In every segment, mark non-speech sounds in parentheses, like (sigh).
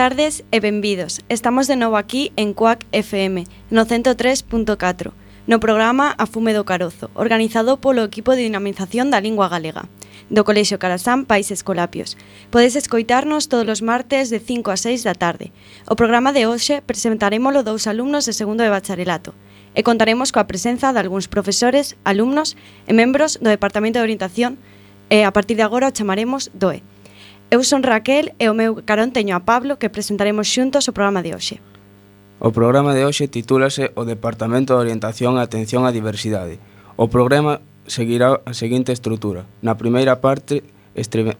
tardes e benvidos. Estamos de novo aquí en Cuac FM, no 103.4, no programa A Fume do Carozo, organizado polo equipo de dinamización da lingua galega do Colexio Carasán Países Colapios. Podes escoitarnos todos os martes de 5 a 6 da tarde. O programa de hoxe presentarémolo dous alumnos de segundo de bacharelato e contaremos coa presenza de algúns profesores, alumnos e membros do Departamento de Orientación e a partir de agora o chamaremos DOE. Eu son Raquel e o meu carón teño a Pablo que presentaremos xuntos o programa de hoxe. O programa de hoxe titúlase O Departamento de Orientación e Atención á Diversidade. O programa seguirá a seguinte estrutura. Na primeira parte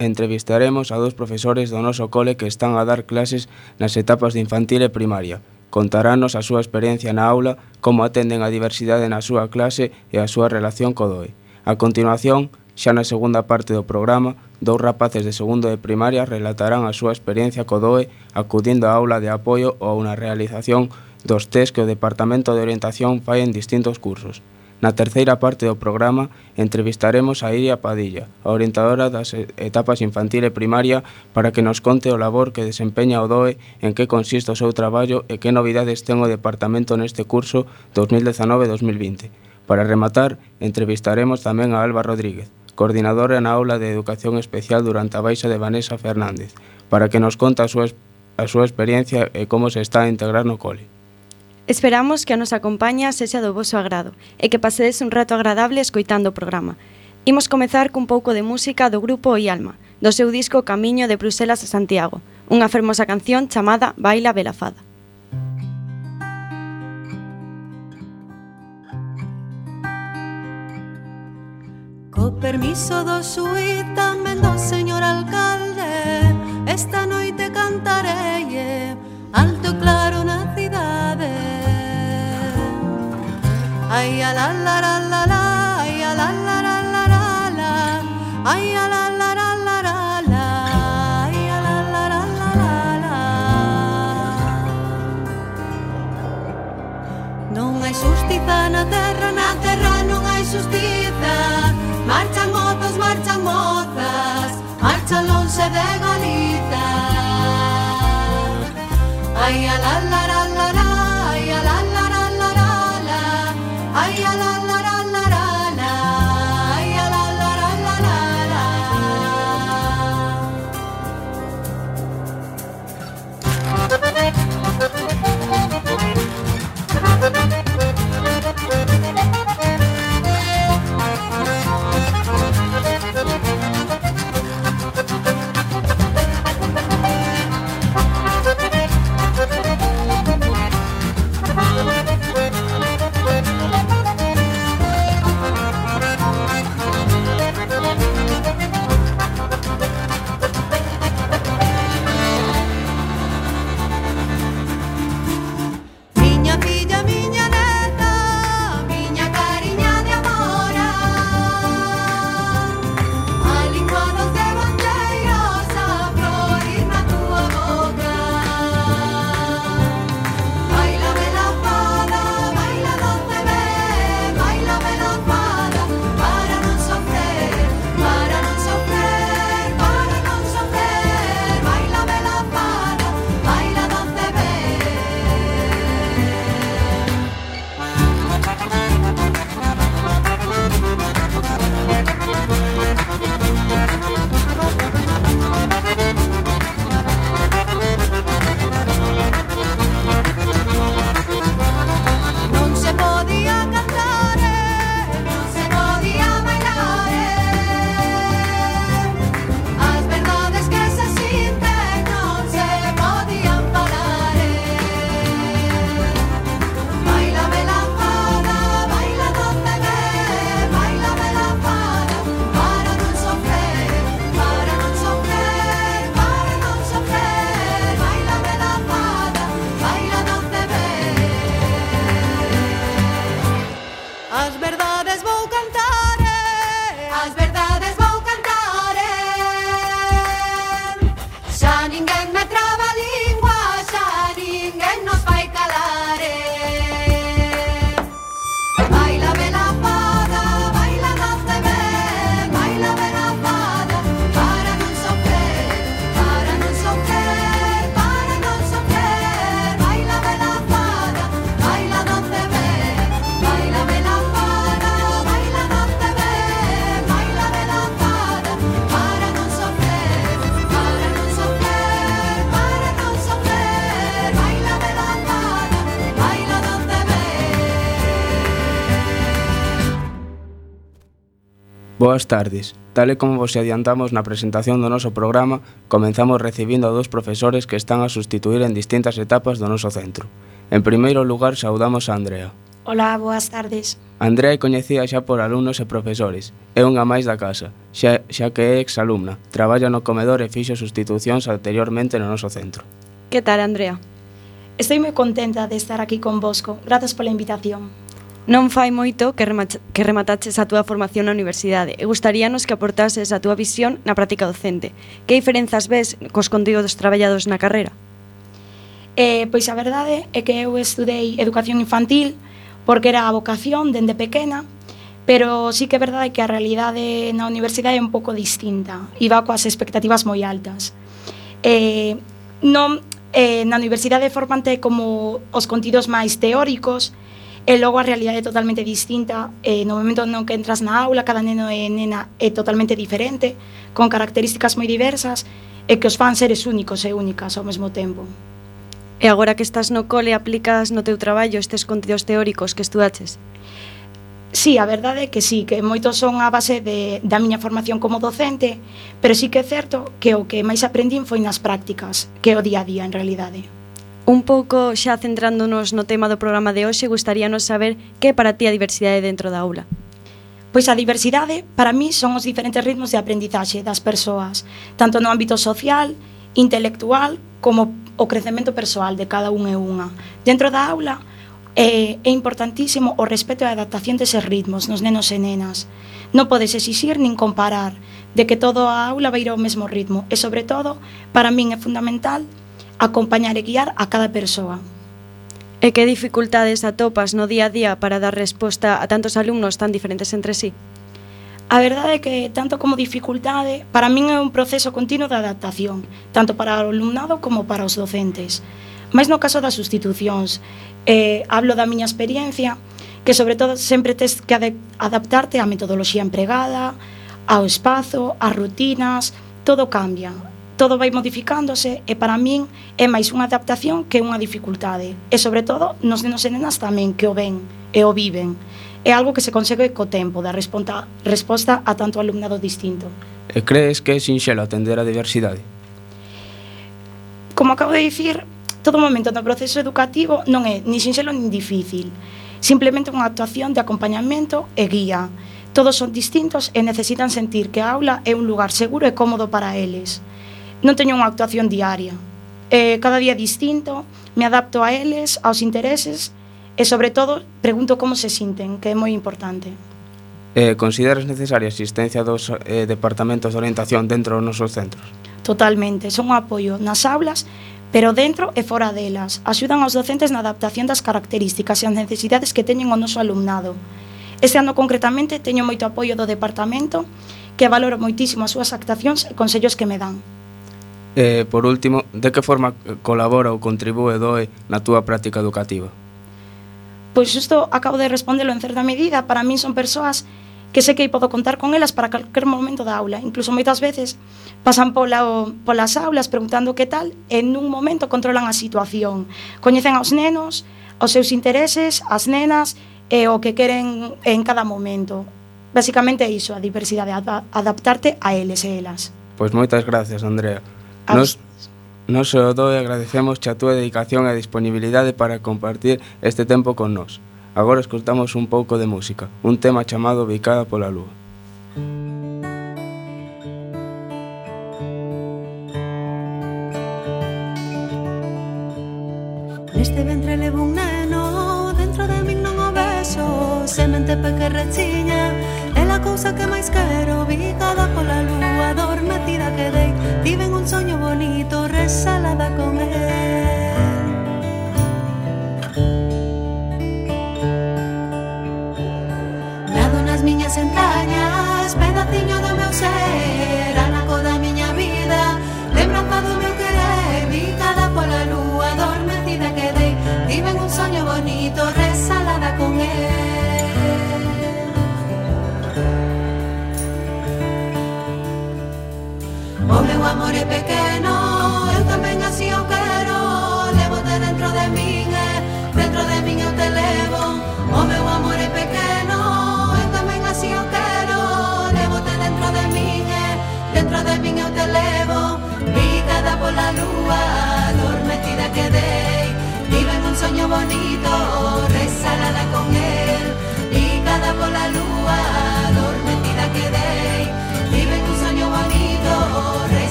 entrevistaremos a dous profesores do noso cole que están a dar clases nas etapas de infantil e primaria. Contarános a súa experiencia na aula, como atenden a diversidade na súa clase e a súa relación co DOE. A continuación, Xa na segunda parte do programa, dous rapaces de segundo de primaria relatarán a súa experiencia co DOE acudindo á aula de apoio ou na realización dos test que o Departamento de Orientación fai en distintos cursos. Na terceira parte do programa entrevistaremos a Iria Padilla, a orientadora das etapas infantil e primaria, para que nos conte o labor que desempeña o DOE, en que consiste o seu traballo e que novidades ten o departamento neste curso 2019-2020. Para rematar, entrevistaremos tamén a Alba Rodríguez, coordinadora na aula de Educación Especial durante a baixa de Vanessa Fernández, para que nos conta a súa, a súa experiencia e como se está a integrar no cole. Esperamos que a nosa compañía sexa do vosso agrado e que pasedes un rato agradable escoitando o programa. Imos comezar cun pouco de música do grupo I Alma, do seu disco Camiño de Bruselas a Santiago, unha fermosa canción chamada Baila Belafada. Permiso do suítamelo, señor alcalde Esta noite cantarei alto claro na cidade Ai, a la la la la la, ai, a la la la la la, la. ai, Boas tardes. Tal e como vos adiantamos na presentación do noso programa, comenzamos recibindo a dous profesores que están a sustituir en distintas etapas do noso centro. En primeiro lugar, saudamos a Andrea. Ola, boas tardes. Andrea é coñecida xa por alumnos e profesores. É unha máis da casa, xa, xa que é exalumna. Traballa no comedor e fixo sustitucións anteriormente no noso centro. Que tal, Andrea? Estou moi contenta de estar aquí con vosco. Grazas pola invitación. Non fai moito que, remach, que remataches a túa formación na universidade e gustaríanos que aportases a túa visión na práctica docente. Que diferenzas ves cos contidos traballados na carreira? Eh, pois a verdade é que eu estudei educación infantil porque era a vocación dende pequena, pero sí que é verdade que a realidade na universidade é un pouco distinta. Iba coas expectativas moi altas. Eh, non, eh, na universidade formante como os contidos máis teóricos, E logo a realidade é totalmente distinta, eh, no momento non que entras na aula, cada neno e nena é totalmente diferente, con características moi diversas, e que os fan seres únicos e únicas ao mesmo tempo. E agora que estás no cole, aplicas no teu traballo estes contidos teóricos que estudaches? Sí, a verdade é que sí, que moitos son a base de, da miña formación como docente, pero sí que é certo que o que máis aprendín foi nas prácticas, que é o día a día en realidade. Un pouco xa centrándonos no tema do programa de hoxe, gustaríanos saber que é para ti a diversidade dentro da aula. Pois a diversidade, para mí, son os diferentes ritmos de aprendizaxe das persoas, tanto no ámbito social, intelectual, como o crecemento persoal de cada un e unha. Dentro da aula, é, é importantísimo o respeto e a adaptación deses ritmos nos nenos e nenas. Non podes exixir nin comparar de que todo a aula vai ir ao mesmo ritmo e, sobre todo, para min é fundamental acompañar e guiar a cada persoa. E que dificultades atopas no día a día para dar resposta a tantos alumnos tan diferentes entre sí? A verdade é que, tanto como dificultade, para min é un proceso continuo de adaptación, tanto para o alumnado como para os docentes. Mas no caso das sustitucións, eh, hablo da miña experiencia, que sobre todo sempre tes que adaptarte á metodoloxía empregada, ao espazo, ás rutinas, todo cambia todo vai modificándose e para min é máis unha adaptación que unha dificultade. E sobre todo, nos nenos e nenas tamén que o ven e o viven. É algo que se consegue co tempo da resposta, resposta a tanto alumnado distinto. E crees que é sinxelo atender a diversidade? Como acabo de dicir, todo momento no proceso educativo non é ni sinxelo nin difícil. Simplemente unha actuación de acompañamento e guía. Todos son distintos e necesitan sentir que a aula é un lugar seguro e cómodo para eles. Non teño unha actuación diaria. Eh, cada día distinto, me adapto a eles, aos intereses e, sobre todo, pregunto como se sinten, que é moi importante. Eh, consideras necesaria a existencia dos eh, departamentos de orientación dentro dos nosos centros? Totalmente, son un apoio nas aulas, pero dentro e fora delas. Axudan aos docentes na adaptación das características e as necesidades que teñen o noso alumnado. Este ano concretamente teño moito apoio do departamento que valoro moitísimo as súas actuacións e consellos que me dan. Eh, por último, de que forma eh, colabora ou contribúe DOE na túa práctica educativa? Pois isto acabo de respondelo en certa medida. Para min son persoas que sei que podo contar con elas para calquer momento da aula. Incluso moitas veces pasan pola, o, polas aulas preguntando que tal e nun momento controlan a situación. Coñecen aos nenos, os seus intereses, as nenas e o que queren en cada momento. Basicamente é iso, a diversidade, adaptarte a eles e elas. Pois moitas gracias, Andrea. Nos, nos o do agradecemos a túa dedicación e disponibilidade para compartir este tempo con nós. Agora escoltamos un pouco de música, un tema chamado Bicada pola Lúa.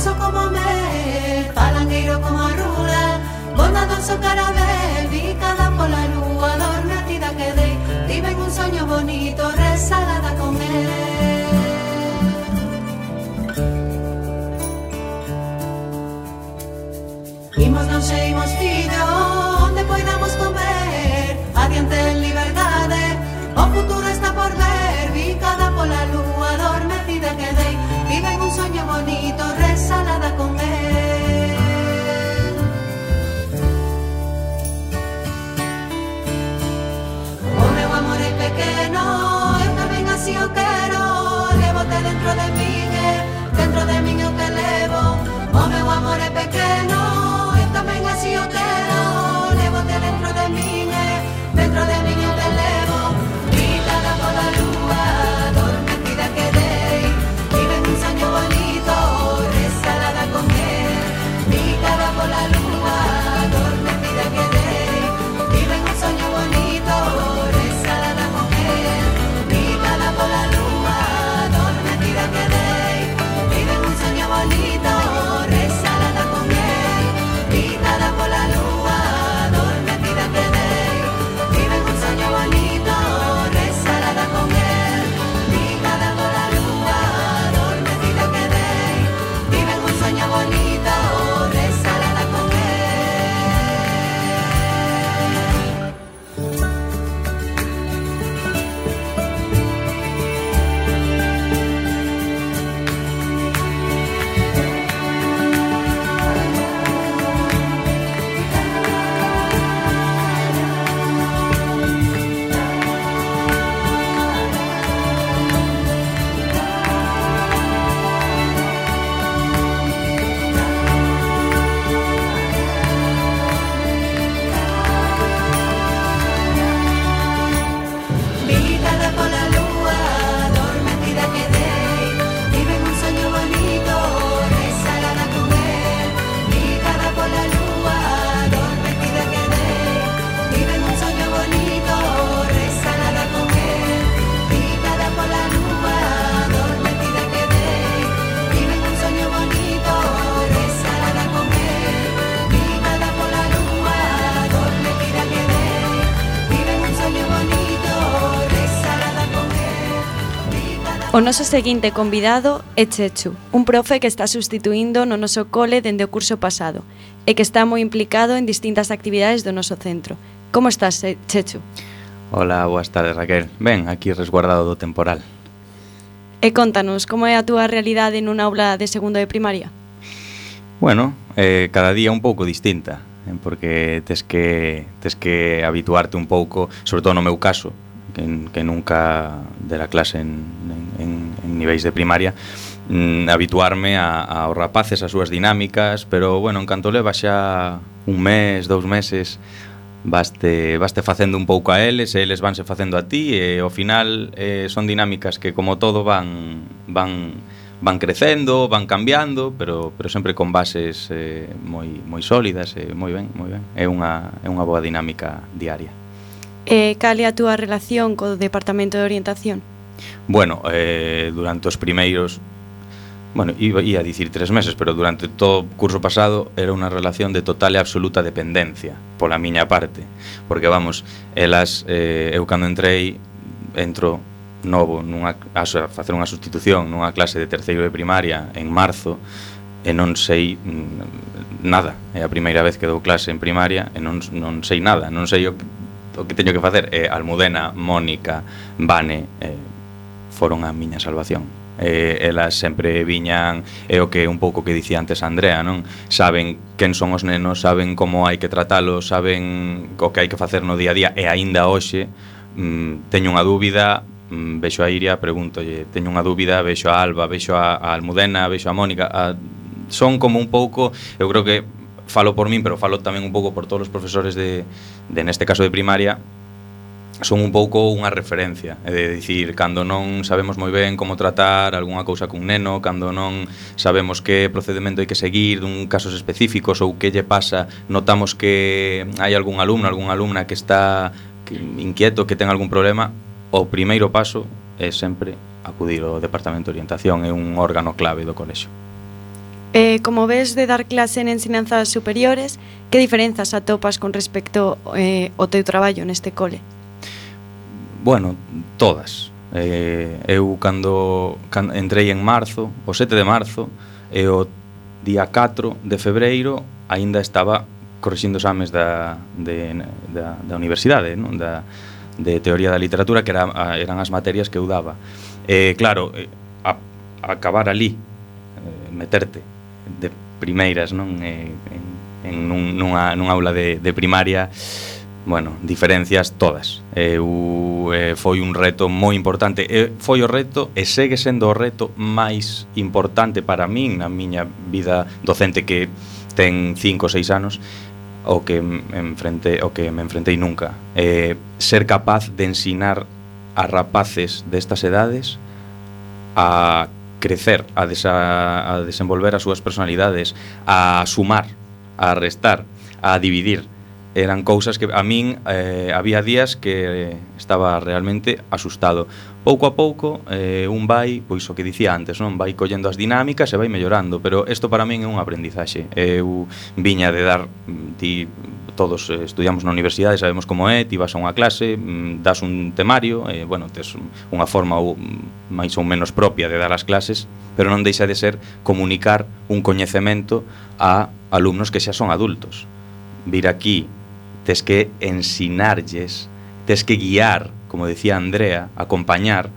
Bondadoso como me, falangueiro como a rula Bondadoso cara ve, picada pola lúa Dormetida quedei, tive un soño bonito Resalada con él. Imos non xeimos fillo onde poidamos comer Adiante en liberdade O futuro está por ver Picada pola lúa adormecida quedei Viven un soño bonito que non Eu tamén así o quero Levote dentro de min, dentro de min eu te levo O oh, meu amor é pequeno O noso seguinte convidado é Chechu, un profe que está sustituindo no noso cole dende o curso pasado e que está moi implicado en distintas actividades do noso centro. Como estás, eh, Chechu? Hola, boas tardes, Raquel. Ben, aquí resguardado do temporal. E contanos, como é a túa realidade nunha aula de segundo de primaria? Bueno, eh, cada día un pouco distinta, eh, porque tes que, tes que habituarte un pouco, sobre todo no meu caso, que, que nunca de la clase en, en, en niveis de primaria mm, habituarme a, aos rapaces, as súas dinámicas pero bueno, en canto leva xa un mes, dous meses Baste, baste facendo un pouco a eles e eles vanse facendo a ti e ao final eh, son dinámicas que como todo van van van crecendo, van cambiando, pero pero sempre con bases eh, moi moi sólidas e eh, moi ben, moi ben. É unha é unha boa dinámica diaria. E cal é a túa relación co Departamento de Orientación? Bueno, eh, durante os primeiros Bueno, iba, ia a dicir tres meses, pero durante todo o curso pasado era unha relación de total e absoluta dependencia pola miña parte, porque vamos, elas, eh, eu cando entrei, entro novo nunha, a, a facer unha sustitución nunha clase de terceiro de primaria en marzo e non sei nada, é a primeira vez que dou clase en primaria e non, non sei nada, non sei o que o que teño que facer eh, Almudena, Mónica, Vane eh, foron a miña salvación eh, elas sempre viñan é o que un pouco que dicía antes Andrea, non? Saben quen son os nenos, saben como hai que tratalos, saben o que hai que facer no día a día e aínda hoxe mm, teño unha dúbida, mm, vexo a Iria, pregúntolle, teño unha dúbida, vexo a Alba, vexo a, a Almudena, vexo a Mónica, a, son como un pouco, eu creo que falo por min, pero falo tamén un pouco por todos os profesores de, de neste caso de primaria, son un pouco unha referencia, é de dicir, cando non sabemos moi ben como tratar algunha cousa cun neno, cando non sabemos que procedimento hai que seguir dun casos específicos ou que lle pasa, notamos que hai algún alumno, algunha alumna que está inquieto, que ten algún problema, o primeiro paso é sempre acudir ao Departamento de Orientación, é un órgano clave do colexo. Eh, como ves de dar clase en ensinanzas superiores, que diferenzas atopas con respecto eh, ao teu traballo neste cole? Bueno, todas. Eh, eu cando, cando entrei en marzo, o 7 de marzo, e o día 4 de febreiro aínda estaba corrixindo exames da, de, da, da universidade, non? Da, de teoría da literatura que era, eran as materias que eu daba. Eh, claro, a, a acabar ali, eh, meterte de primeiras, non? Eh, en, en nun, nunha, nunha aula de, de primaria bueno, diferencias todas. Eu, eh, foi un reto moi importante. E foi o reto e segue sendo o reto máis importante para min na miña vida docente que ten 5 ou 6 anos o que enfrente o que me enfrentei nunca. Eh, ser capaz de ensinar a rapaces destas edades a crecer, a, desa, a desenvolver as súas personalidades, a sumar, a restar, a dividir. Eran cousas que a min eh, había días que estaba realmente asustado pouco a pouco eh, un vai, pois o que dicía antes, non vai collendo as dinámicas e vai mellorando, pero isto para min é un aprendizaxe. Eu viña de dar mm, ti todos eh, estudiamos na universidade, sabemos como é, ti vas a unha clase, mm, das un temario, eh, bueno, tes unha forma ou mm, máis ou menos propia de dar as clases, pero non deixa de ser comunicar un coñecemento a alumnos que xa son adultos. Vir aquí tes que ensinarlles, tes que guiar como decía Andrea, acompañar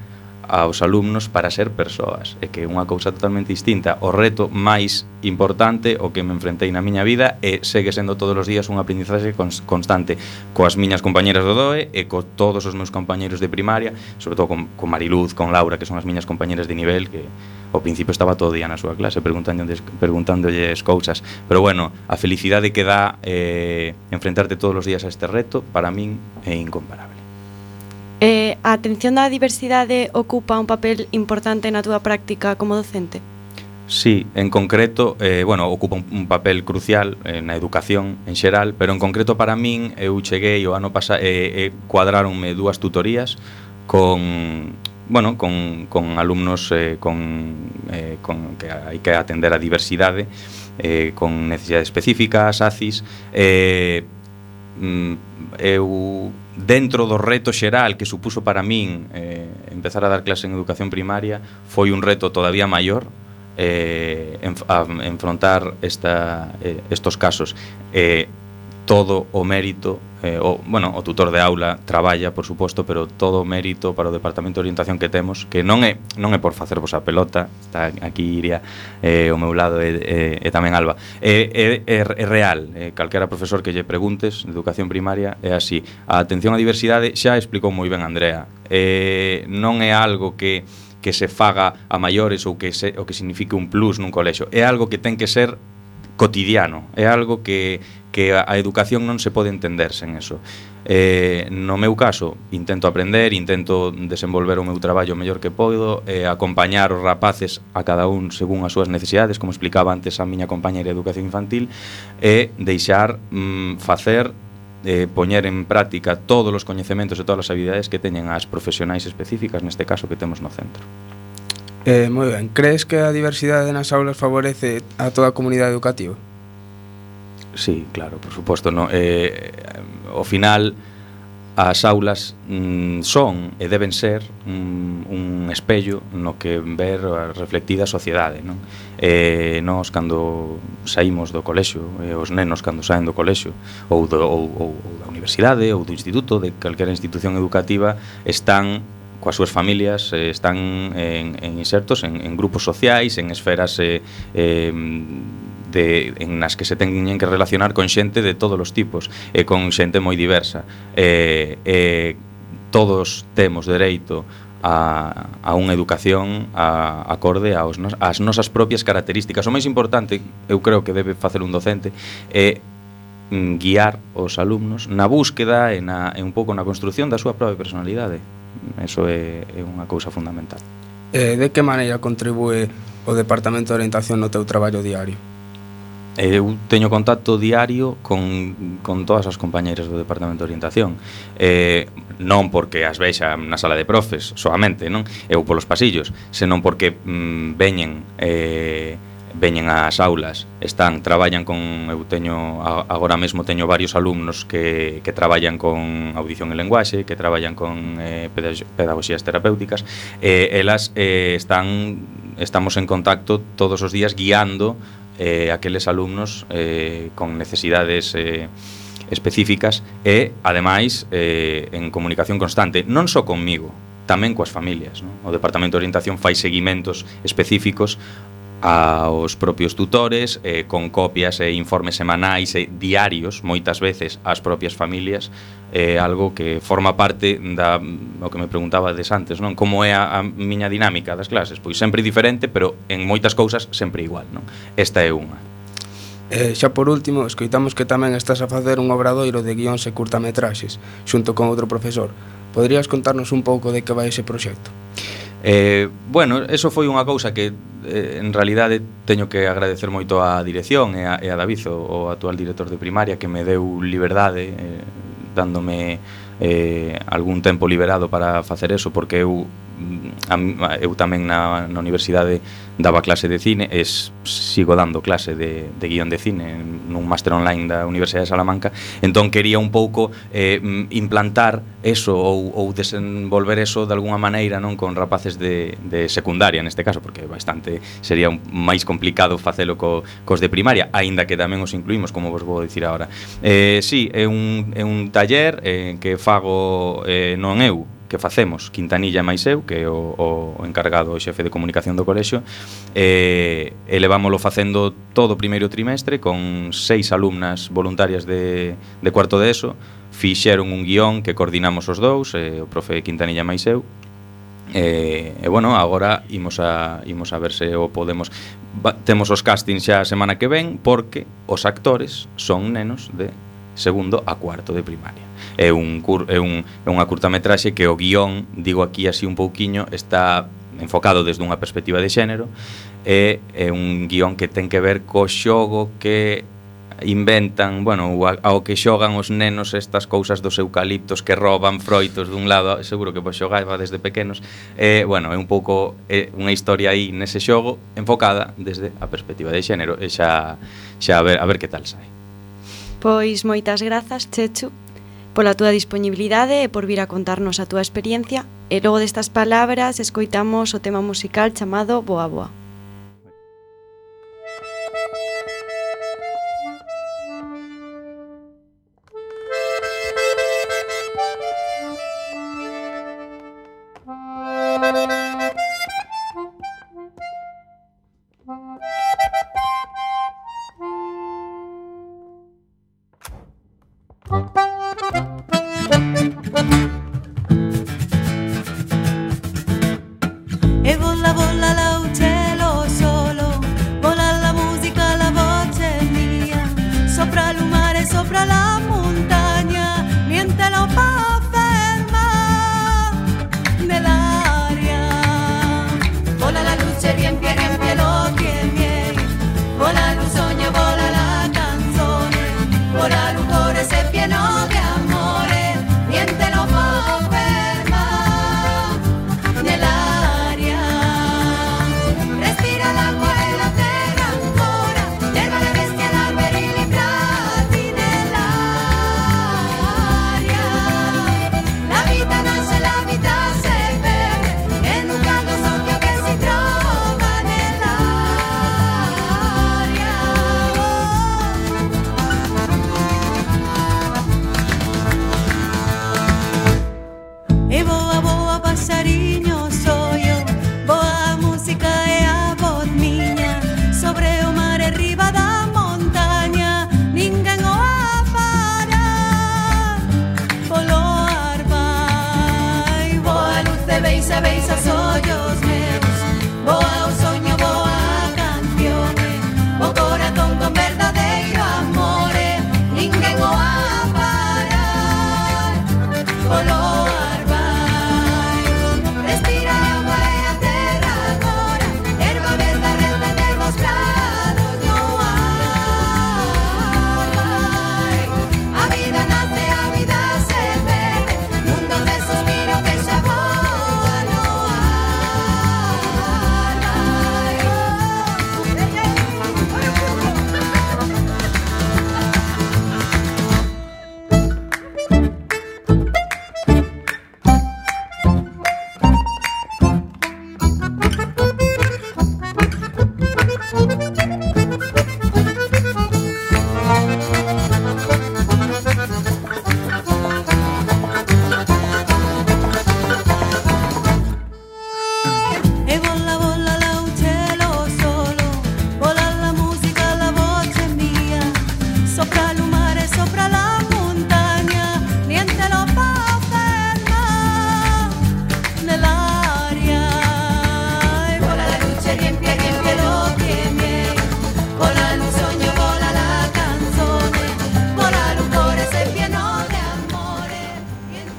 aos alumnos para ser persoas. E que é unha cousa totalmente distinta. O reto máis importante o que me enfrentei na miña vida e segue sendo todos os días un aprendizaxe constante. Coas miñas compañeras do DOE e co todos os meus compañeros de primaria sobre todo con, con Mariluz, con Laura que son as miñas compañeras de nivel que ao principio estaba todo día na súa clase preguntándoles, preguntándolles cousas. Pero bueno, a felicidade que dá eh, enfrentarte todos os días a este reto para min é incomparable. Eh, a atención da diversidade ocupa un papel importante na túa práctica como docente? Sí, en concreto, eh, bueno, ocupa un, un papel crucial eh, na educación en xeral, pero en concreto para min eu cheguei o ano pasado eh, eh, cuadraronme dúas tutorías con bueno, con, con alumnos eh, con, eh, con que hai que atender a diversidade eh, con necesidades específicas, ACIS eh, mm, eu dentro do reto xeral que supuso para min eh, empezar a dar clase en educación primaria foi un reto todavía maior eh, enf a, enfrontar esta, eh, estos casos. Eh, todo o mérito eh, o, bueno, o tutor de aula traballa, por suposto, pero todo o mérito para o Departamento de Orientación que temos, que non é non é por facer vos a pelota, está aquí iría eh, o meu lado e, e, e tamén Alba. É, é, é, é real, eh, calquera profesor que lle preguntes, de educación primaria, é así. A atención á diversidade xa explicou moi ben Andrea. Eh, non é algo que que se faga a maiores ou que se, o que signifique un plus nun colexo. É algo que ten que ser cotidiano, é algo que que a educación non se pode entender sen eso. Eh, no meu caso, intento aprender, intento desenvolver o meu traballo o mellor que podo, eh, acompañar os rapaces a cada un según as súas necesidades, como explicaba antes a miña compañeira de educación infantil, e deixar mm, facer eh, poñer en práctica todos os coñecementos e todas as habilidades que teñen as profesionais específicas, neste caso que temos no centro. Eh, moi ben, crees que a diversidade nas aulas favorece a toda a comunidade educativa? Sí, claro, por suposto, no. Eh, ao final as aulas mm, son e deben ser mm, un espello no que ver a reflectida a sociedade non? Eh, nós cando saímos do colexio e os nenos cando saen do colexio ou, do, ou, ou, ou da universidade ou do instituto de calquera institución educativa están coas súas familias eh, están en, en insertos en, en grupos sociais en esferas eh, eh, de, en nas que se teñen que relacionar con xente de todos os tipos e con xente moi diversa. E, e todos temos dereito a, a unha educación a, acorde aos nos, ás nosas propias características. O máis importante, eu creo que debe facer un docente, é mm, guiar os alumnos na búsqueda e, na, e un pouco na construción da súa propia personalidade. Eso é, é unha cousa fundamental. Eh, de que maneira contribúe o Departamento de Orientación no teu traballo diario? eu teño contacto diario con, con todas as compañeiras do Departamento de Orientación eh, non porque as vexa na sala de profes soamente, non? eu polos pasillos senón porque mm, veñen eh, veñen ás aulas están, traballan con eu teño, agora mesmo teño varios alumnos que, que traballan con audición e lenguaxe, que traballan con eh, pedagogías terapéuticas eh, elas eh, están estamos en contacto todos os días guiando eh, aqueles alumnos eh, con necesidades eh, específicas e, ademais, eh, en comunicación constante, non só conmigo, tamén coas familias. Non? O Departamento de Orientación fai seguimentos específicos aos propios tutores eh, con copias e informes semanais e diarios moitas veces ás propias familias é eh, algo que forma parte da o que me preguntabades antes, non? Como é a, a miña dinámica das clases? Pois sempre diferente, pero en moitas cousas sempre igual, non? Esta é unha. Eh, xa por último, escoitamos que tamén estás a facer un obradoiro de guións e curtametraxes, xunto con outro profesor. Poderías contarnos un pouco de que vai ese proxecto? Eh, bueno, eso foi unha cousa que eh, en realidade teño que agradecer moito á dirección e a, e a David, o, o actual director de primaria, que me deu liberdade, eh, dándome eh, algún tempo liberado para facer eso, porque eu a, eu tamén na, na universidade daba clase de cine e sigo dando clase de, de guión de cine nun máster online da Universidade de Salamanca entón quería un pouco eh, mm, implantar eso ou, ou desenvolver eso de alguna maneira non con rapaces de, de secundaria neste caso porque bastante sería un, máis complicado facelo co, cos de primaria aínda que tamén os incluímos como vos vou dicir agora. Eh, si, sí, é un, é un taller eh, que fago eh, non eu que facemos Quintanilla máis eu, que é o, o encargado o xefe de comunicación do colexio, e elevámoslo facendo todo o primeiro trimestre con seis alumnas voluntarias de, de cuarto de ESO, fixeron un guión que coordinamos os dous, eh, o profe Quintanilla máis eu, E, e bueno, agora imos a, imos a ver se o podemos ba, Temos os castings xa a semana que ven Porque os actores son nenos de segundo a cuarto de primaria é un, cur, é un, é unha curtametraxe que o guión, digo aquí así un pouquiño, está enfocado desde unha perspectiva de xénero e é un guión que ten que ver co xogo que inventan, bueno, ao que xogan os nenos estas cousas dos eucaliptos que roban froitos dun lado, seguro que vos xogaba desde pequenos. E, eh, bueno, é un pouco é unha historia aí nese xogo enfocada desde a perspectiva de xénero e xa xa a ver a ver que tal sai. Pois moitas grazas, Chechu pola túa disponibilidade e por vir a contarnos a túa experiencia e logo destas palabras escoitamos o tema musical chamado Boa Boa. pasariño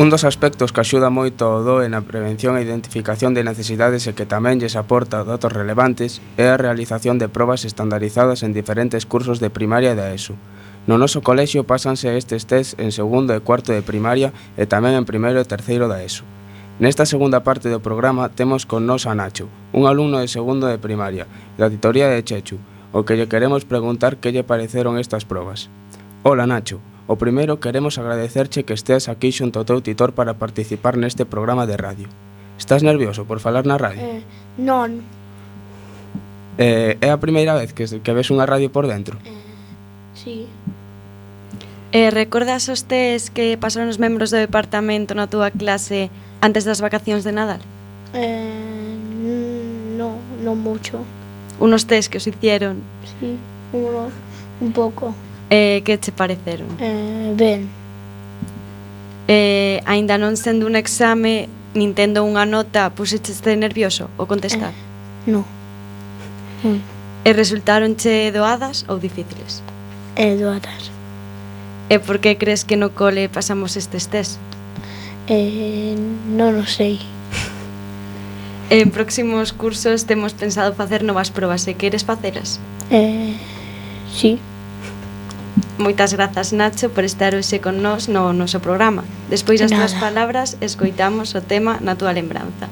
Un dos aspectos que axuda moito o DOE na prevención e identificación de necesidades e que tamén lles aporta datos relevantes é a realización de probas estandarizadas en diferentes cursos de primaria da ESO. No noso colexio pásanse estes test en segundo e cuarto de primaria e tamén en primeiro e terceiro da ESO. Nesta segunda parte do programa temos con nos a Nacho, un alumno de segundo de primaria, da titoría de Chechu, o que lle queremos preguntar que lle pareceron estas probas. Hola Nacho, O primeiro queremos agradecerche que esteas aquí xunto ao teu titor para participar neste programa de radio. Estás nervioso por falar na radio? Eh, non. Eh, é a primeira vez que, que ves unha radio por dentro? Eh, sí. Eh, recordas os test que pasaron os membros do departamento na túa clase antes das vacacións de Nadal? Eh, no, non mucho. Unos test que os hicieron? Sí, uno, un pouco. Eh, que che pareceron? Eh, ben. Eh, aínda non sendo un exame, nin tendo unha nota, pusecheste nervioso o contestar? Eh, non. Mm. E resultaronche doadas ou difíciles? Eh, doadas. E por que crees que no cole pasamos estes test? Eh, non o sei. (laughs) En próximos cursos temos pensado facer novas probas e queres facelas? Eh, sí. Moitas grazas, Nacho, por estar hoxe con nós no noso programa. Despois das túas palabras, escoitamos o tema na túa lembranza.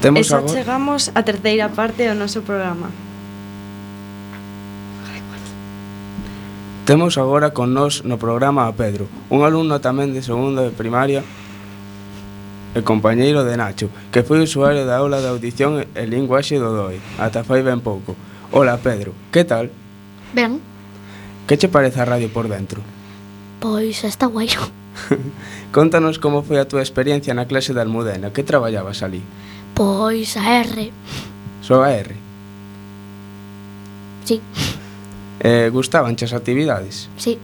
Temos e xa agora... chegamos á terceira parte do noso programa. Temos agora con nós no programa a Pedro, un alumno tamén de segundo de primaria e compañeiro de Nacho, que foi usuario da aula de audición e linguaxe do DOI, ata foi ben pouco. Ola Pedro, que tal? Ben. Que che parece a radio por dentro? Pois está guai. (laughs) Contanos como foi a túa experiencia na clase de Almudena, que traballabas ali? Pois a R. Só a R? Sí. Eh, gustaban as actividades? Sí.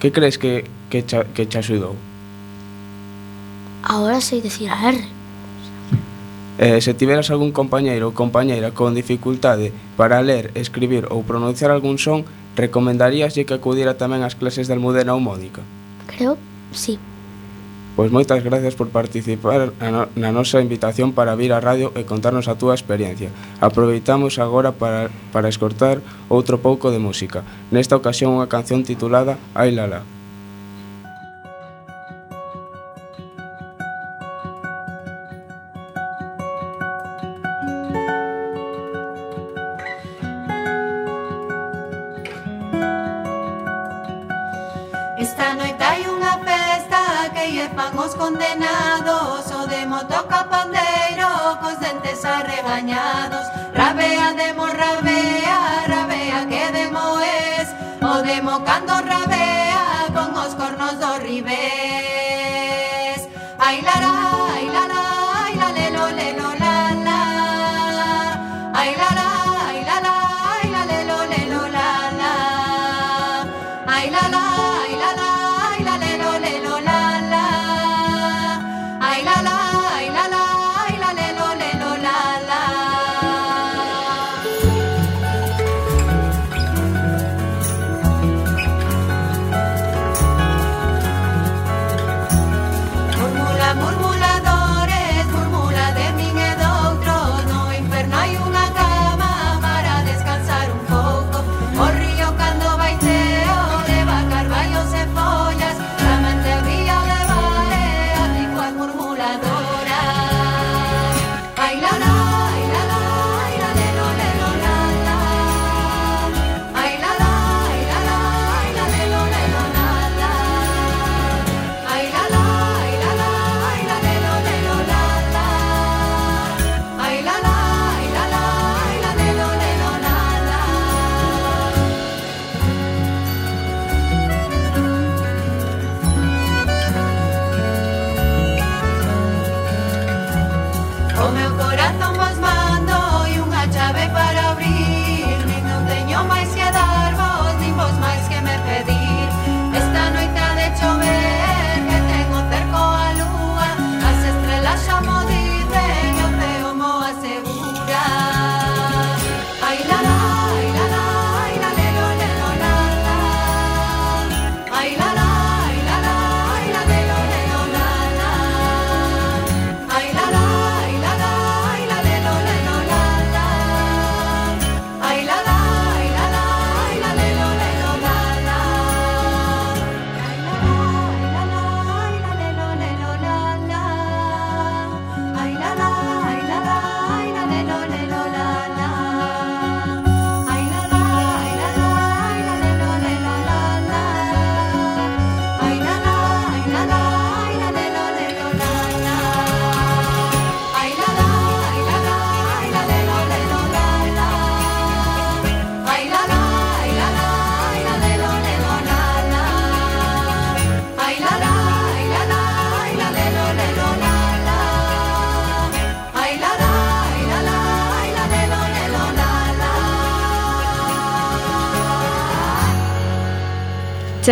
Que crees que, que, cha, que te axudou? Ahora sei decir a R. Eh, se tiveras algún compañeiro ou compañeira con dificultade para ler, escribir ou pronunciar algún son, recomendaríaslle que acudira tamén ás clases de Almudena ou Mónica? Creo, sí. Pois moitas gracias por participar na nosa invitación para vir á radio e contarnos a túa experiencia. Aproveitamos agora para, para escortar outro pouco de música. Nesta ocasión unha canción titulada Ai Lala.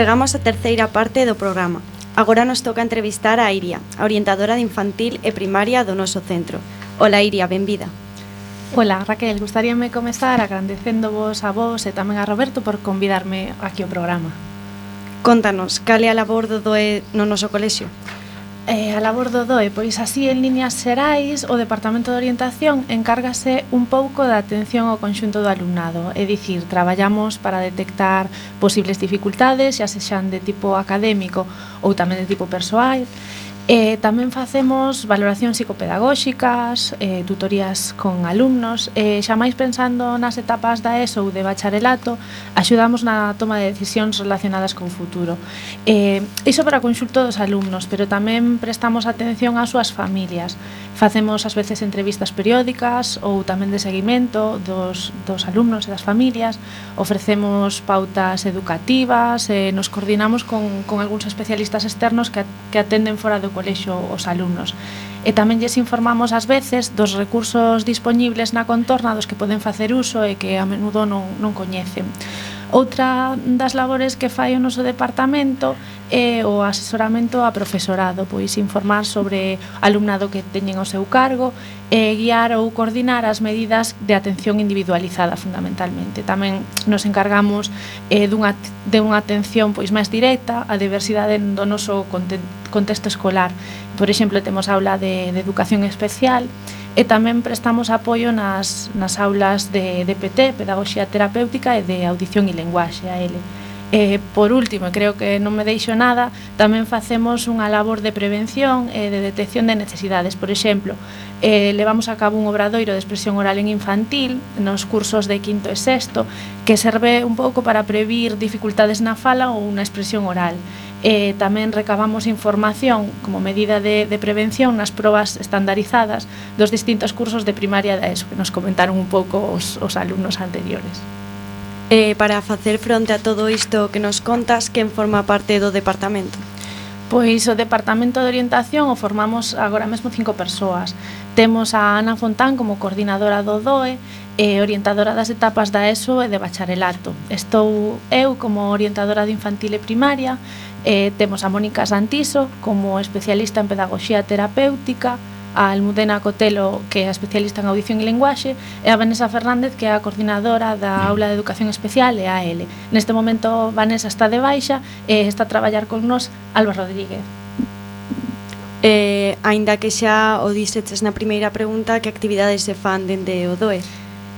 Chegamos á terceira parte do programa. Agora nos toca entrevistar a Iria, a orientadora de infantil e primaria do noso centro. Ola Iria, benvida. Ola, Raquel, gustaríame comezar agradecéndovos a vos e tamén a Roberto por convidarme aquí ao programa. Contanos, cal é a labor do DOE no noso colexio? Eh, a labor do DOE, pois así en líneas xerais, o Departamento de Orientación encárgase un pouco da atención ao conxunto do alumnado, é dicir, traballamos para detectar posibles dificultades, xa sexan de tipo académico ou tamén de tipo persoal, Eh, tamén facemos valoracións psicopedagóxicas, eh, tutorías con alumnos, eh, xa máis pensando nas etapas da ESO ou de bacharelato, axudamos na toma de decisións relacionadas con futuro. Eh, iso para o conxulto dos alumnos, pero tamén prestamos atención ás súas familias. Facemos ás veces entrevistas periódicas ou tamén de seguimento dos, dos alumnos e das familias, ofrecemos pautas educativas, e nos coordinamos con, con algúns especialistas externos que, que atenden fora do colexo os alumnos. E tamén lles informamos ás veces dos recursos dispoñibles na contorna dos que poden facer uso e que a menudo non, non coñecen. Outra das labores que fai o noso departamento é o asesoramento a profesorado, pois informar sobre alumnado que teñen o seu cargo e guiar ou coordinar as medidas de atención individualizada fundamentalmente. Tamén nos encargamos eh, dunha, de unha atención pois máis directa á diversidade do noso contexto escolar. Por exemplo, temos aula de, de educación especial, e tamén prestamos apoio nas, nas aulas de DPT, Pedagogía Terapéutica e de Audición e Lenguaxe, a ele. E, por último, creo que non me deixo nada, tamén facemos unha labor de prevención e de detección de necesidades. Por exemplo, eh, levamos a cabo un obradoiro de expresión oral en infantil nos cursos de quinto e sexto que serve un pouco para previr dificultades na fala ou na expresión oral eh, tamén recabamos información como medida de, de prevención nas probas estandarizadas dos distintos cursos de primaria da ESO que nos comentaron un pouco os, os alumnos anteriores. Eh, para facer fronte a todo isto que nos contas, quen forma parte do departamento? Pois o Departamento de Orientación o formamos agora mesmo cinco persoas. Temos a Ana Fontán como coordinadora do DOE, e orientadora das etapas da ESO e de bacharelato. Estou eu como orientadora de infantil e primaria, e temos a Mónica Santiso como especialista en pedagogía terapéutica, a Almudena Cotelo, que é a especialista en audición e lenguaxe, e a Vanessa Fernández, que é a coordinadora da aula de educación especial e a L. Neste momento Vanessa está de baixa e está a traballar con nós Alba Rodríguez. Eh, aínda que xa o dixetes na primeira pregunta, que actividades se fan dende o DOE?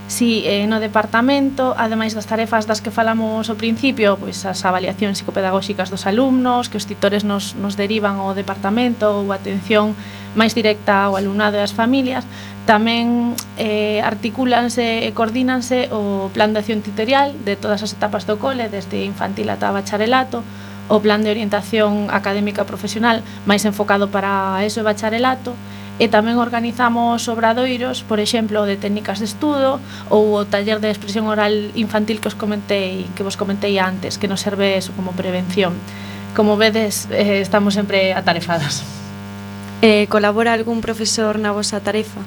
Si eh, no departamento, ademais das tarefas das que falamos ao principio, pois as avaliacións psicopedagóxicas dos alumnos, que os titores nos, nos derivan ao departamento ou atención máis directa ao alumnado e ás familias, tamén eh, articúlanse e coordínanse o plan de acción tutorial de todas as etapas do cole, desde infantil ata bacharelato, o plan de orientación académica profesional máis enfocado para eso e bacharelato, e tamén organizamos obradoiros, por exemplo, de técnicas de estudo ou o taller de expresión oral infantil que os comentei, que vos comentei antes, que nos serve eso como prevención. Como vedes, eh, estamos sempre atarefadas. Eh, colabora algún profesor na vosa tarefa?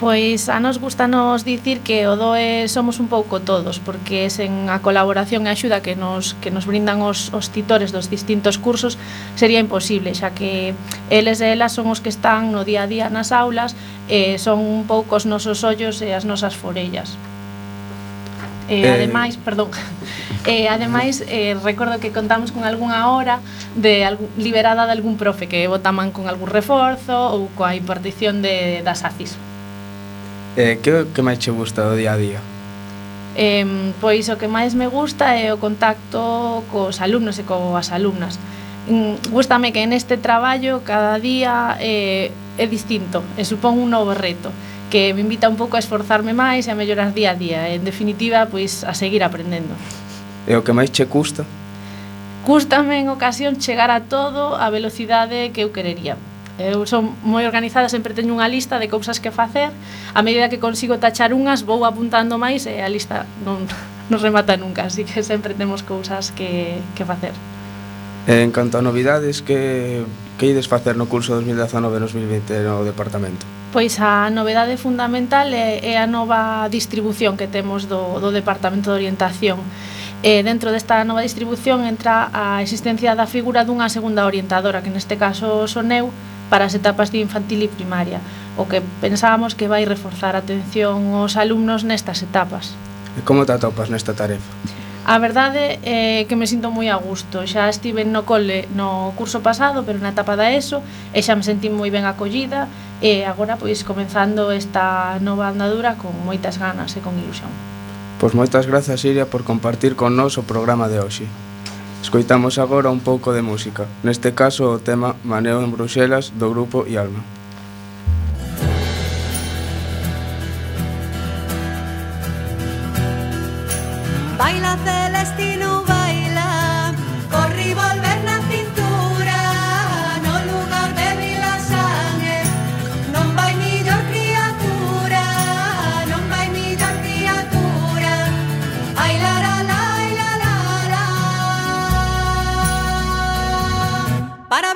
Pois a nos gusta nos dicir que o DOE somos un pouco todos, porque sen a colaboración e axuda que nos, que nos brindan os, os titores dos distintos cursos sería imposible, xa que eles e elas son os que están no día a día nas aulas e son un pouco os nosos ollos e as nosas forellas. Eh, ademais, perdón. (laughs) Eh, ademais, eh, recordo que contamos con algunha hora de algún, liberada de algún profe que votaman con algún reforzo ou coa impartición de das ACIS. Eh, que, que máis che gusta do día a día? Eh, pois o que máis me gusta é o contacto cos alumnos e coas alumnas. Mm, gústame que neste traballo cada día eh, é distinto e supón un novo reto que me invita un pouco a esforzarme máis e a mellorar día a día. En definitiva, pois a seguir aprendendo. E o que máis che custa? Cústame en ocasión chegar a todo a velocidade que eu querería, Eu son moi organizada, sempre teño unha lista de cousas que facer. A medida que consigo tachar unhas, vou apuntando máis e a lista non, (laughs) non remata nunca, así que sempre temos cousas que, que facer. En canto a novidades, que, que ides facer no curso 2019-2020 no departamento? Pois a novedade fundamental é, é a nova distribución que temos do, do Departamento de Orientación. E dentro desta nova distribución entra a existencia da figura dunha segunda orientadora, que neste caso son eu, para as etapas de infantil e primaria, o que pensábamos que vai reforzar a atención aos alumnos nestas etapas. E como te atopas nesta tarefa? A verdade é que me sinto moi a gusto. Xa estive no cole no curso pasado, pero na etapa da ESO, e xa me sentí moi ben acollida, e agora pois comenzando esta nova andadura con moitas ganas e con ilusión. Pois moitas grazas, Iria, por compartir con nós o programa de hoxe. Escoitamos agora un pouco de música, neste caso o tema Maneo en Bruxelas do grupo Ialma. Alma. Baila celestina. Para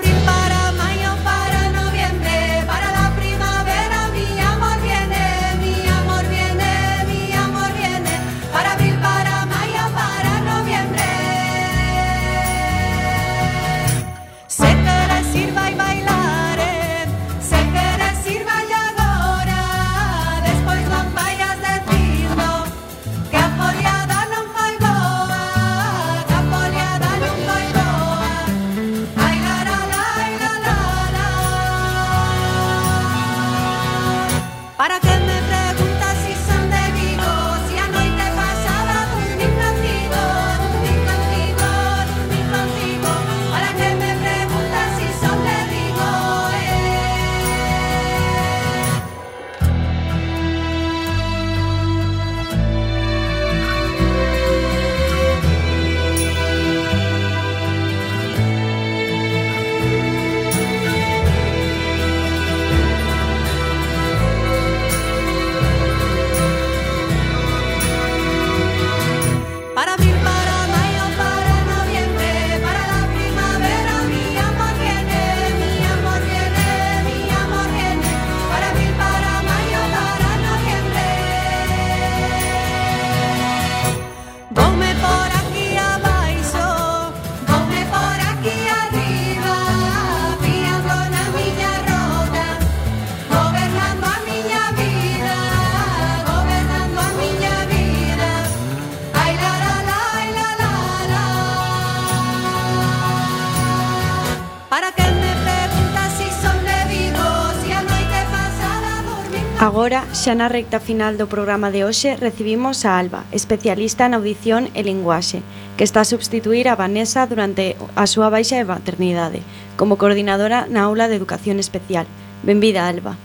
Agora, xa na recta final do programa de hoxe, recibimos a Alba, especialista en audición e linguaxe, que está a substituir a Vanessa durante a súa baixa de maternidade, como coordinadora na aula de educación especial. Benvida, Alba.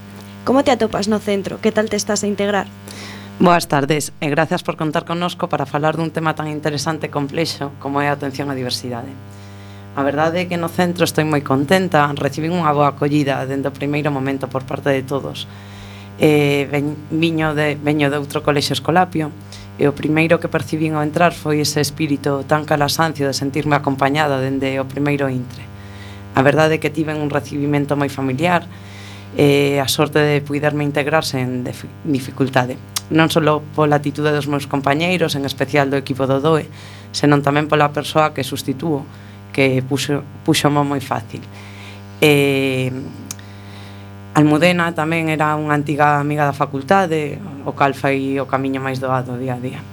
Como te atopas no centro? Que tal te estás a integrar? Boas tardes e gracias por contar connosco para falar dun tema tan interesante e complexo como é a atención á diversidade. A verdade é que no centro estou moi contenta, recibín unha boa acollida dende o primeiro momento por parte de todos, eh, ven, viño de, veño de outro colexo escolapio e o primeiro que percibín ao entrar foi ese espírito tan calasancio de sentirme acompañada dende o primeiro intre. A verdade é que tiven un recibimento moi familiar e eh, a sorte de poderme integrarse en dificultade. Non só pola atitude dos meus compañeiros, en especial do equipo do DOE, senón tamén pola persoa que sustituo, que puxo, puxo moi fácil. Eh, Almudena tamén era unha antiga amiga da facultade, o cal fai o camiño máis doado día a día.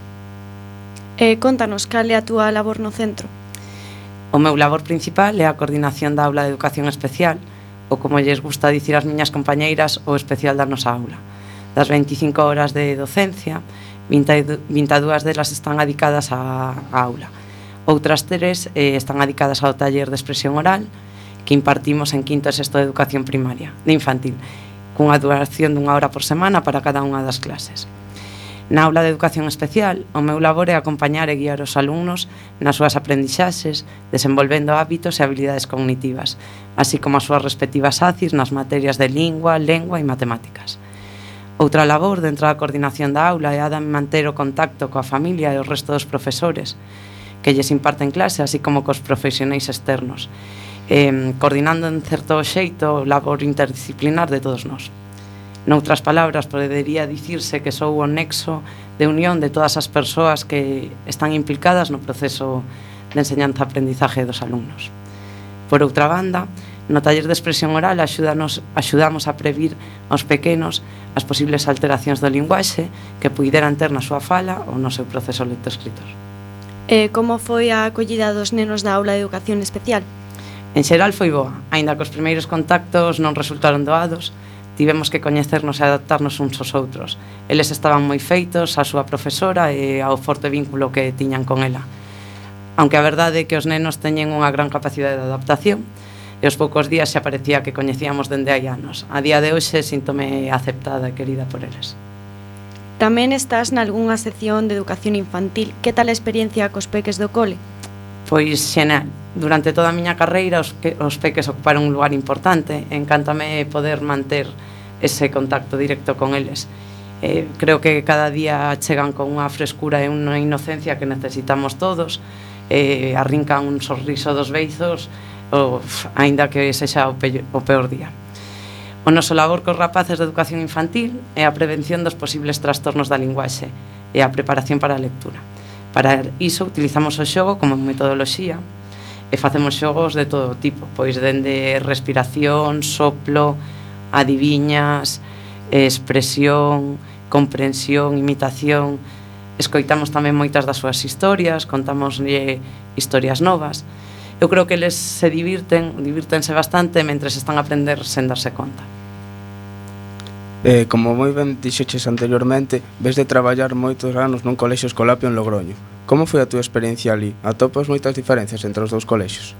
E contanos, cal é a túa labor no centro? O meu labor principal é a coordinación da aula de educación especial, ou como lles gusta dicir ás miñas compañeiras, o especial da nosa aula. Das 25 horas de docencia, 22 delas están adicadas á, á aula. Outras tres eh, están adicadas ao taller de expresión oral, que impartimos en quinto e sexto de educación primaria, de infantil, cunha duración dunha hora por semana para cada unha das clases. Na aula de educación especial, o meu labor é acompañar e guiar os alumnos nas súas aprendixaxes, desenvolvendo hábitos e habilidades cognitivas, así como as súas respectivas ACIs nas materias de lingua, lengua e matemáticas. Outra labor dentro da coordinación da aula é a de manter o contacto coa familia e o resto dos profesores que lles imparten clase, así como cos profesionais externos, eh, coordinando en certo xeito o labor interdisciplinar de todos nós. Noutras palabras, podería dicirse que sou o nexo de unión de todas as persoas que están implicadas no proceso de enseñanza-aprendizaje dos alumnos. Por outra banda, no taller de expresión oral axúdanos, axudamos a previr aos pequenos as posibles alteracións do linguaxe que puideran ter na súa fala ou no seu proceso lectoescritor. E como foi a acollida dos nenos da aula de educación especial? En xeral foi boa, aínda que os primeiros contactos non resultaron doados, tivemos que coñecernos e adaptarnos uns aos outros. Eles estaban moi feitos á súa profesora e ao forte vínculo que tiñan con ela. Aunque a verdade é que os nenos teñen unha gran capacidade de adaptación, e os poucos días xa parecía que coñecíamos dende hai anos. A día de hoxe síntome aceptada e querida por eles. Tamén estás nalgúnha sección de educación infantil. Que tal a experiencia cos peques do cole? pois xena, durante toda a miña carreira os, que, os peques ocuparon un lugar importante, encántame poder manter ese contacto directo con eles. Eh, creo que cada día chegan con unha frescura e unha inocencia que necesitamos todos, eh, arrincan un sorriso dos beizos, of, aínda que sexa o, pe o peor día. O noso labor cos rapaces de educación infantil é a prevención dos posibles trastornos da linguaxe e a preparación para a lectura. Para iso utilizamos o xogo como metodoloxía e facemos xogos de todo tipo, pois dende respiración, soplo, adiviñas, expresión, comprensión, imitación. Escoitamos tamén moitas das súas historias, contamoslle historias novas. Eu creo que eles se divirten, divírtense bastante mentres están a aprender sen darse conta. Eh, como moi ben dixeches anteriormente, ves de traballar moitos anos nun colexio escolapio en Logroño. Como foi a túa experiencia ali? Atopas moitas diferencias entre os dous colexios?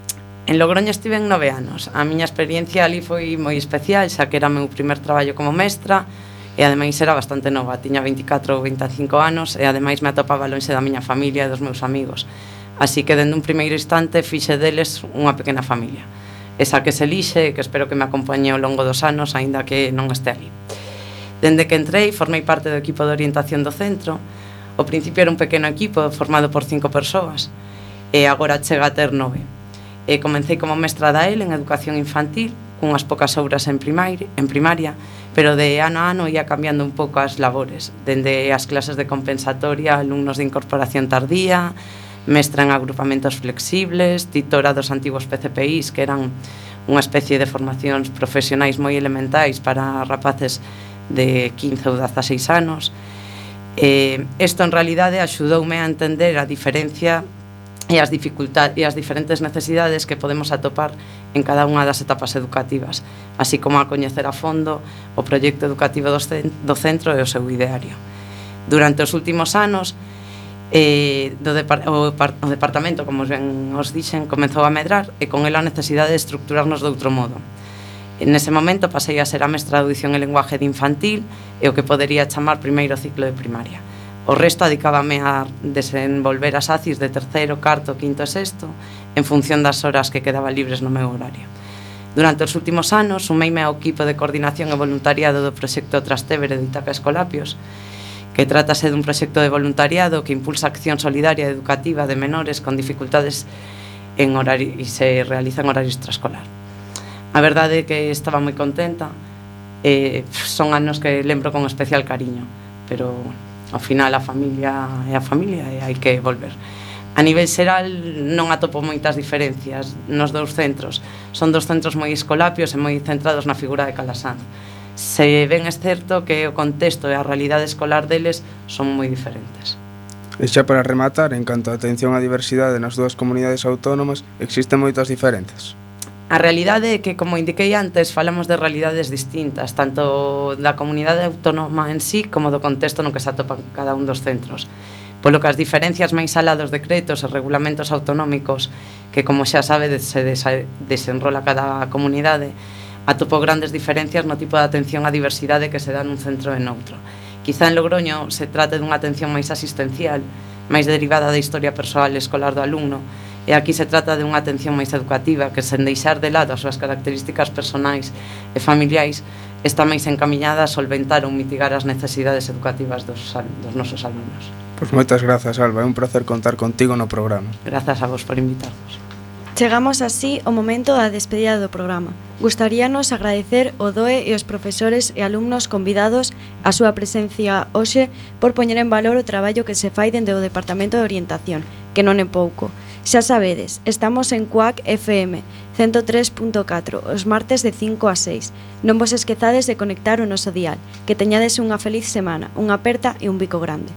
En Logroño estive en nove anos. A miña experiencia ali foi moi especial, xa que era meu primer traballo como mestra, e ademais era bastante nova, tiña 24 ou 25 anos, e ademais me atopaba lonxe da miña familia e dos meus amigos. Así que dende un primeiro instante fixe deles unha pequena familia. Esa que se lixe, que espero que me acompañe ao longo dos anos, aínda que non este ali. Dende que entrei, formei parte do equipo de orientación do centro. O principio era un pequeno equipo formado por cinco persoas e agora chega a ter nove. E comecei como mestra da EL en educación infantil, cunhas pocas obras en primaria, en primaria, pero de ano a ano ia cambiando un pouco as labores, dende as clases de compensatoria, alumnos de incorporación tardía, mestra en agrupamentos flexibles, titora dos antigos PCPIs, que eran unha especie de formacións profesionais moi elementais para rapaces de 15 ou 16 anos. Eh, isto en realidade axudoume a entender a diferencia e as dificultades e as diferentes necesidades que podemos atopar en cada unha das etapas educativas, así como a coñecer a fondo o proxecto educativo do centro e o seu ideario. Durante os últimos anos, eh, do depar o, o departamento, como ben os dixen, comezou a medrar e con ela a necesidade de estructurarnos de outro modo Nese momento pasei a ser a mestra de audición e lenguaje de infantil e o que podería chamar primeiro ciclo de primaria. O resto adicábame a desenvolver as ACIs de terceiro, carto, quinto e sexto en función das horas que quedaba libres no meu horario. Durante os últimos anos sumeime ao equipo de coordinación e voluntariado do proxecto Trastevere de Itaca Escolapios que trátase dun proxecto de voluntariado que impulsa acción solidaria e educativa de menores con dificultades en horario, e se realiza en horario extraescolar. A verdade é que estaba moi contenta. Eh, son anos que lembro con especial cariño, pero ao final a familia é a familia e hai que volver. A nivel xeral non atopo moitas diferencias nos dous centros. Son dos centros moi escolapios e moi centrados na figura de Calasanz. Se ben é certo que o contexto e a realidade escolar deles son moi diferentes. E xa para rematar, en canto a atención á diversidade nas dúas comunidades autónomas, existen moitas diferenzas. A realidade é que, como indiquei antes, falamos de realidades distintas, tanto da comunidade autónoma en sí como do contexto no que se atopan cada un dos centros. Polo que as diferencias máis alá dos decretos e regulamentos autonómicos, que como xa sabe se desenrola cada comunidade, atopo grandes diferencias no tipo de atención á diversidade que se dá nun centro e noutro. Quizá en Logroño se trate dunha atención máis asistencial, máis derivada da historia persoal escolar do alumno, e aquí se trata de unha atención máis educativa que sen deixar de lado as súas características personais e familiais está máis encamiñada a solventar ou mitigar as necesidades educativas dos, dos nosos alumnos. Pois moitas grazas, Alba, é un placer contar contigo no programa. Grazas a vos por invitarnos. Chegamos así ao momento da despedida do programa. Gustaríanos agradecer o DOE e os profesores e alumnos convidados a súa presencia hoxe por poñer en valor o traballo que se fai dende o Departamento de Orientación, que non é pouco. Xa sabedes, estamos en Cuac FM 103.4 os martes de 5 a 6. Non vos esquezades de conectar o noso dial. Que teñades unha feliz semana, unha aperta e un bico grande.